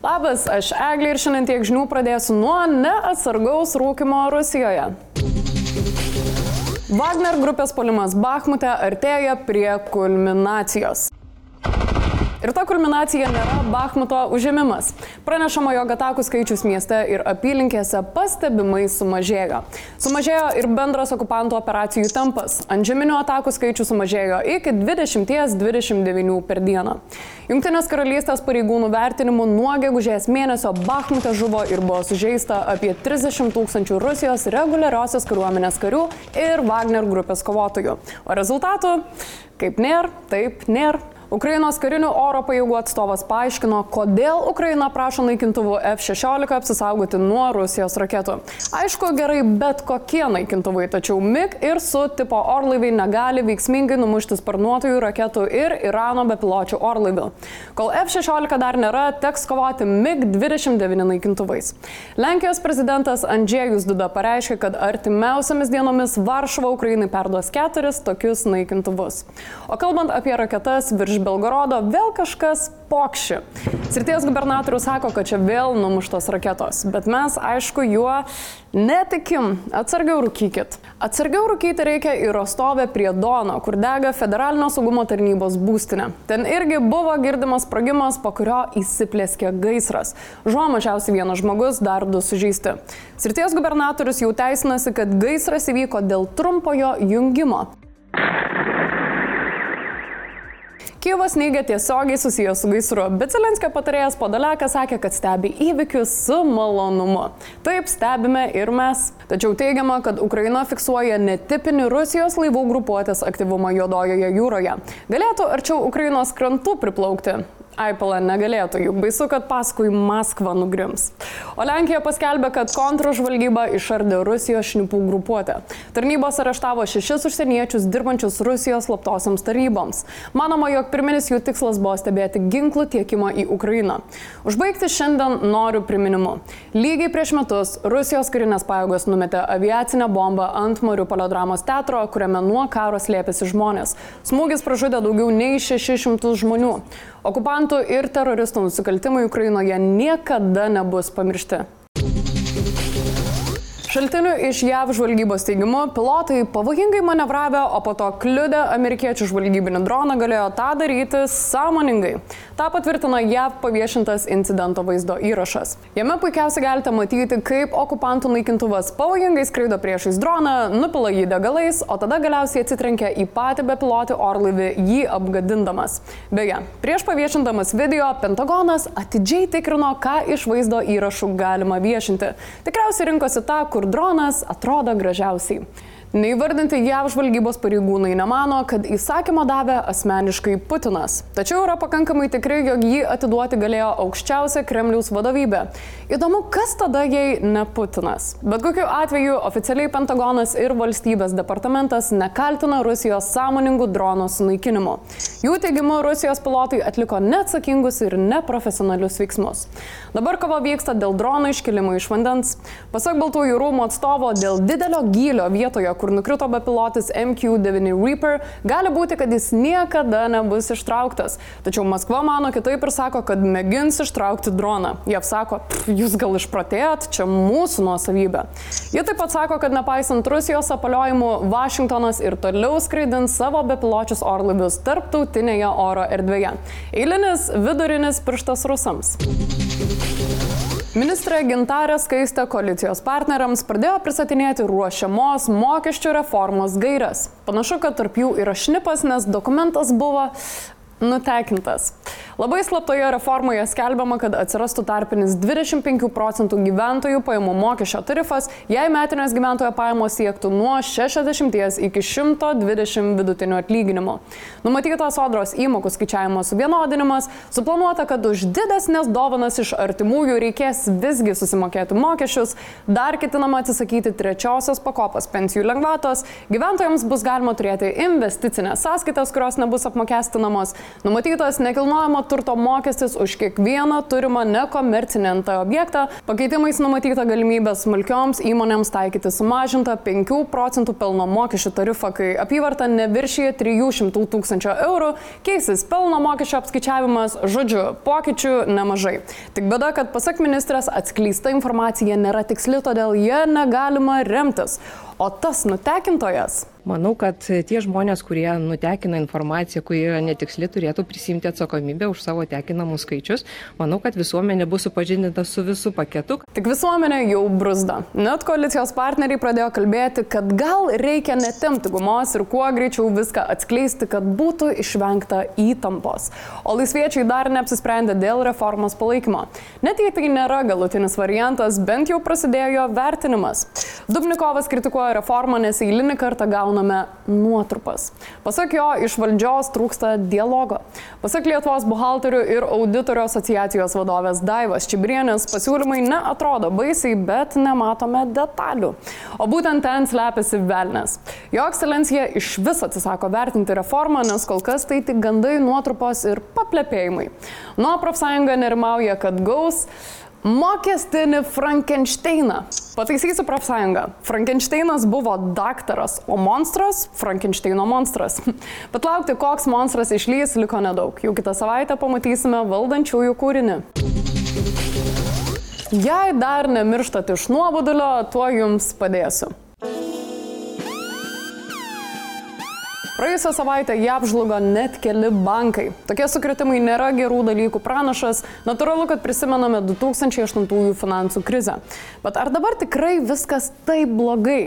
Labas, aš Eglė ir šiandien tiek žinių pradėsiu nuo neatsargaus rūkimo Rusijoje. Wagner grupės polimas Bakhmute artėja prie kulminacijos. Ir ta kulminacija nėra Bakhmuto užėmimas. Pranešama, jog atakų skaičius mieste ir apylinkėse pastebimai sumažėjo. Sumažėjo ir bendras okupantų operacijų tempas. Antžeminių atakų skaičius sumažėjo iki 20-29 per dieną. Junktinės karalystės pareigūnų vertinimu nuo gegužės mėnesio Bakhmute žuvo ir buvo sužeista apie 30 tūkstančių Rusijos reguliariosios kariuomenės karių ir Wagner grupės kovotojų. O rezultatų? Kaip nėra, taip nėra. Ukrainos karinių oro pajėgų atstovas paaiškino, kodėl Ukraina prašo naikintuvų F-16 apsisaugoti nuo Rusijos raketų. Aišku, gerai bet kokie naikintuvai, tačiau MiG ir su tipo orlaiviai negali veiksmingai numušti sparnuotojų raketų ir Irano bepiločių orlaivių. Kol F-16 dar nėra, teks kovoti MiG-29 naikintuvais. Lenkijos prezidentas Andžėjus Duda pareiškė, kad artimiausiamis dienomis Varšuva Ukrainai perduos keturis tokius naikintuvus. O kalbant apie raketas virš iš Belgorodo vėl kažkas pokši. Srities gubernatorius sako, kad čia vėl numuštos raketos, bet mes, aišku, juo netikim. Atsargiau rūkykit. Atsargiau rūkyti reikia į Rostovę prie Dono, kur dega federalinio saugumo tarnybos būstinė. Ten irgi buvo girdimas sprogimas, po kurio įsiplėskė gaisras. Žuo mažiausiai vienas žmogus, dar du sužeisti. Srities gubernatorius jau teisinasi, kad gaisras įvyko dėl trumpojo jungimo. Kyivas neigia tiesiogiai susijęs su gaisru, bet Zelenskio patarėjas Podalekas sakė, kad stebi įvykius su malonumu. Taip stebime ir mes. Tačiau teigiama, kad Ukraina fiksuoja netipinį Rusijos laivų grupuotės aktyvumą Jodojoje jūroje. Galėtų arčiau Ukrainos krantų priplaukti. Aipala negalėtų, juk baisu, kad paskui Maskva nugrims. O Lenkija paskelbė, kad kontražvalgyba išardė Rusijos šnipų grupuotę. Tarnybos areštavo šešis užsieniečius dirbančius Rusijos slaptosiams tarnyboms. Manoma, jog pirminis jų tikslas buvo stebėti ginklų tiekimą į Ukrainą. Užbaigti šiandien noriu priminimu. Lygiai prieš metus Rusijos karinės pajėgos numetė aviacinę bombą ant Mariupolio dramos teatro, kuriame nuo karo slėpėsi žmonės. Smūgis pražudė daugiau nei 600 žmonių. Okupantų ir teroristų nusikaltimai Ukrainoje niekada nebus pamiršti. Šaltinių iš JAV žvalgybos teigimu, pilotai pavojingai manevravę, o po to kliudę amerikiečių žvalgybinį droną galėjo tą daryti sąmoningai. Ta patvirtina JAV paviešintas incidento vaizdo įrašas. Jame puikiausiai galite matyti, kaip okupantų naikintuvas pavojingai skraido priešais droną, nupila jį degalais, o tada galiausiai atsitrenkia į patį bepilotį orlaivį, jį apgadindamas. Beje, prieš paviešindamas video, Pentagonas atidžiai tikrino, ką iš vaizdo įrašų galima viešinti. Tikriausiai rinkosi tą, kur kur dronas atrodo gražiausiai. Neįvardinti JAV žvalgybos pareigūnai nemano, kad įsakymą davė asmeniškai Putinas. Tačiau yra pakankamai tikri, jog jį atiduoti galėjo aukščiausia Kremliaus vadovybė. Įdomu, kas tada jei ne Putinas. Bet kokiu atveju oficialiai Pentagonas ir valstybės departamentas nekaltina Rusijos sąmoningų dronų sunaikinimu. Jų teigimu, Rusijos pilotai atliko neatsakingus ir neprofesionalius veiksmus. Dabar kova vyksta dėl dronų iškilimo iš vandens. Pasak Baltųjų rūmų atstovo, dėl didelio gylio vietoje, kur nukrito bepilotis MQ-9 Reaper, gali būti, kad jis niekada nebus ištrauktas. Tačiau Maskva mano kitaip ir sako, kad mėgins ištraukti droną. Jie sako, jūs gal išpratėjot, čia mūsų nuosavybė. Jie taip pat sako, kad nepaisant Rusijos apaliojimų, Vašingtonas ir toliau skraidins savo bepiločius orlaivius tarptautinėje oro erdvėje. Eilinis vidurinis pirštas rusams. Ministrė Gintarė Skaistė koalicijos partneriams pradėjo pristatinėti ruošiamos mokesčių reformos gairias. Panašu, kad tarp jų yra šnipas, nes dokumentas buvo nutekintas. Labai slaptoje reformoje skelbiama, kad atsirastų tarpinis 25 procentų gyventojų pajamų mokesčio tarifas, jei metinės gyventojo pajamos siektų nuo 60 iki 120 vidutinių atlyginimų. Numatytas sodros įmokų skaičiavimo suvienodinimas, suplanuota, kad už didesnės dovanas iš artimųjų reikės visgi susimokėti mokesčius, dar ketinama atsisakyti trečiosios pakopos pensijų lengvatos, gyventojams bus galima turėti investicinės sąskaitas, kurios nebus apmokestinamos, numatytas nekilnojamo turto mokestis už kiekvieną turimą nekomercinį NT objektą. Pakeitimais numatyta galimybė smulkioms įmonėms taikyti sumažintą 5 procentų pelno mokesčių tarifą, kai apyvarta neviršyje 300 tūkstančio eurų, keisis pelno mokesčio apskaičiavimas, žodžiu, pokyčių nemažai. Tik bėda, kad pasak ministrės atskleista informacija nėra tiksli, todėl jie negalima remtis. O tas nutekintojas Manau, kad tie žmonės, kurie nutekina informaciją, kuri yra netiksli, turėtų prisimti atsakomybę už savo tekinamus skaičius. Manau, kad visuomenė bus supažindinta su visų paketu. Tik visuomenė jau brusda. Net koalicijos partneriai pradėjo kalbėti, kad gal reikia netemti gumos ir kuo greičiau viską atskleisti, kad būtų išvengta įtampos. O laisviečiai dar neapsisprendė dėl reformos palaikymo. Net jei tai nėra galutinis variantas, bent jau prasidėjo vertinimas. Dubnikovas kritikuoja reformą, nes eilinį kartą gauna gauname nuotrupas. Pasak jo, iš valdžios trūksta dialogo. Pasak Lietuvos buhalterių ir auditorių asociacijos vadovės Daivas Čibrienės pasiūlymai neatrodo baisiai, bet nematome detalių. O būtent ten slepiasi velnės. Jo ekscelencija iš vis atsisako vertinti reformą, nes kol kas tai tik gandai, nuotrupos ir paplepėjimai. Nuo profsąjunga nerimauja, kad gaus Mokestinį Frankensteiną. Pataisysiu profsąjungą. Frankensteinas buvo daktaras, o monstras - Frankensteino monstras. Bet laukti, koks monstras išlys, liko nedaug. Jau kitą savaitę pamatysime valdančiųjų kūrinį. Jei dar nemirštate iš nuobodulio, tuo jums padėsiu. Praėjusią savaitę JAV žlugo net keli bankai. Tokie sukretimai nėra gerų dalykų pranašas, natūralu, kad prisimename 2008 finansų krizę. Bet ar dabar tikrai viskas taip blogai?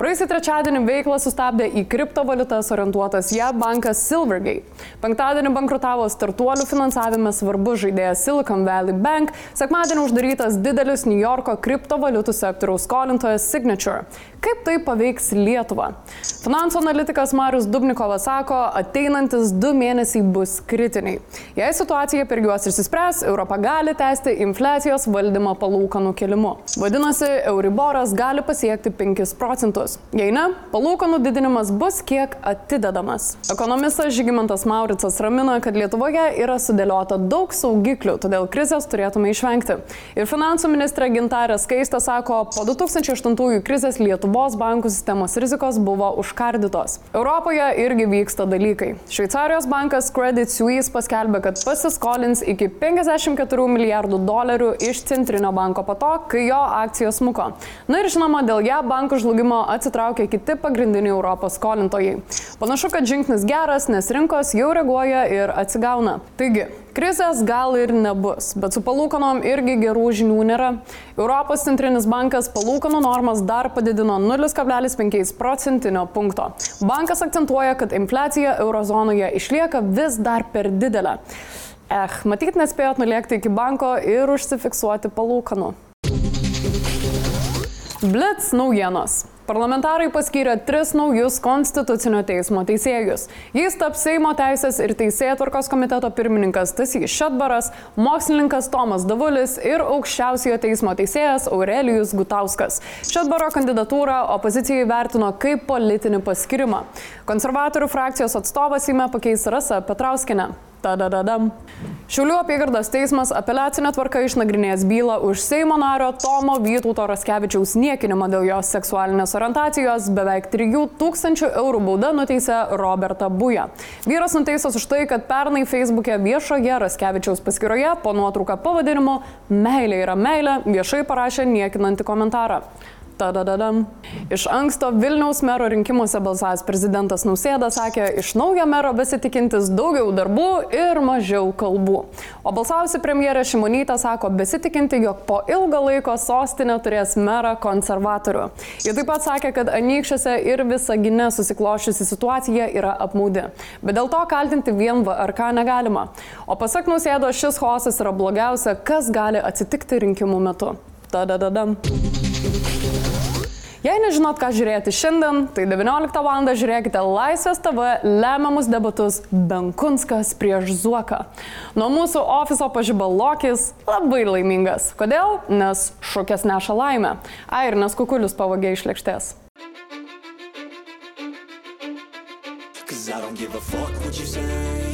Praėjusį trečiadienį veiklą sustabdė į kriptovaliutas orientuotas JAV bankas Silvergate. Penktadienį bankrutavo startuolių finansavime svarbus žaidėjas Silicon Valley Bank, sekmadienį uždarytas didelis New Yorko kriptovaliutų sektoriaus skolintojas Signature. Kaip tai paveiks Lietuvą? Finansų analitikas Marius Dubnikovas sako, ateinantis du mėnesiai bus kritiniai. Jei situacija per juos išsispręs, Europa gali tęsti infliacijos valdymo palūkanų kelimu. Vadinasi, Euriboras gali pasiekti 5 procentus. Jei ne, palūkanų didinimas bus kiek atidedamas. Ekonomistas Žygimantas Mauricas ramina, kad Lietuvoje yra sudėliota daug saugiklių, todėl krizės turėtume išvengti. Ir finansų ministrė Gintarė Skaista sako, po 2008 krizės Lietuvos bankų sistemos rizikos buvo užkardytos. Europoje irgi vyksta dalykai. Šveicarijos bankas Credit Suisse paskelbė, kad pasiskolins iki 54 milijardų dolerių iš centrinio banko po to, kai jo akcijos smuko. Na ir žinoma, dėl ją bankų žlugimo atsitraukė kiti pagrindiniai Europos skolintojai. Panašu, kad žingsnis geras, nes rinkos jau reaguoja ir atsigauna. Taigi, Krizės gal ir nebus, bet su palūkanom irgi gerų žinių nėra. Europos centrinis bankas palūkanų normas dar padidino 0,5 procentinio punkto. Bankas akcentuoja, kad infliacija eurozonoje išlieka vis dar per didelė. Eh, matyt, nespėjot nulėkti iki banko ir užsifiksuoti palūkanų. Blitz naujienos. Parlamentarai paskyrė tris naujus Konstitucinio teismo teisėjus. Jais taps Seimo teisės ir teisėtvarkos komiteto pirmininkas Tasys Šatbaras, mokslininkas Tomas Davulis ir aukščiausiojo teismo teisėjas Aurelijus Gutauskas. Šatbaro kandidatūrą opozicijai vertino kaip politinį paskirimą. Konservatorių frakcijos atstovas įme pakeis Rasa Petrauskinę. Tadadadam. Šiaulių apygardos teismas apeliacinė tvarka išnagrinės bylą už Seimo nario Tomo Vytauto Raskevičiaus niekinimą dėl jos seksualinės orientacijos. Beveik 3000 eurų bauda nuteisė Robertą Bują. Vyras nuteistas už tai, kad pernai Facebook'e viešoje Raskevičiaus paskyroje po nuotrauką pavadinimu Meilė yra meilė viešai parašė niekinantį komentarą. Tadadadam. Iš anksto Vilniaus mero rinkimuose balsavęs prezidentas Nausėda sakė, iš naujo mero besitikintis daugiau darbų ir mažiau kalbų. O balsavusi premjerė Šimonytė sako besitikinti, jog po ilgo laiko sostinė turės merą konservatorių. Ji taip pat sakė, kad anykščiuose ir visagine susiklošiusi situacija yra apmaudi. Bet dėl to kaltinti vien VRK negalima. O pasak Nausėdo, šis chaosas yra blogiausia, kas gali atsitikti rinkimų metu. Tadadadam. Jei nežinot, ką žiūrėti šiandien, tai 19 val. žiūrėkite Laisvės TV lemiamus debatus Benkunskas prieš Zuoką. Nuo mūsų ofiso pažibalokis labai laimingas. Kodėl? Nes šukės neša laimę. Ai, ir nes kukulius pavogė iš lėkštės. I don't give a fuck what you say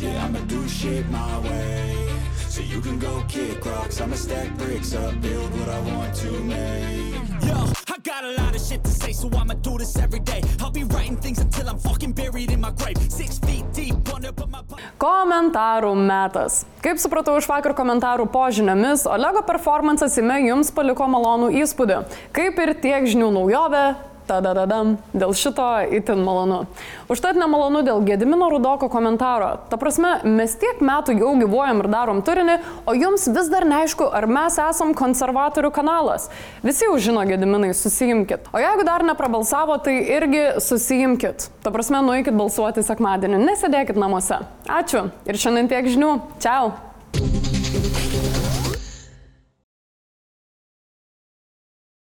Yeah, I'ma do shit my way. So you can go kick rocks, I'ma stack bricks up, build what I want to make. Yo, got a lot of shit to say, so I'ma do this every day. I'll be writing things until I'm fucking buried in my grave. Six feet deep under, but my. Komentarų metas. Kaip supratau iš vakar komentarų požinėmis, Olego performances įme jums paliko malonų įspūdį. Kaip ir tiek žinių naujovė, tadadadam, dėl šito itin malonu. Užtat nemalonu dėl Gedimino Rudoko komentaro. Ta prasme, mes tiek metų jau gyvuojam ir darom turinį, o jums vis dar neaišku, ar mes esam konservatorių kanalas. Visi jau žino Gediminai, susijimkit. O jeigu dar neprabalsavo, tai irgi susijimkit. Ta prasme, nueikit balsuoti sekmadienį, nesėdėkit namuose. Ačiū ir šiandien tiek žinių. Čiau.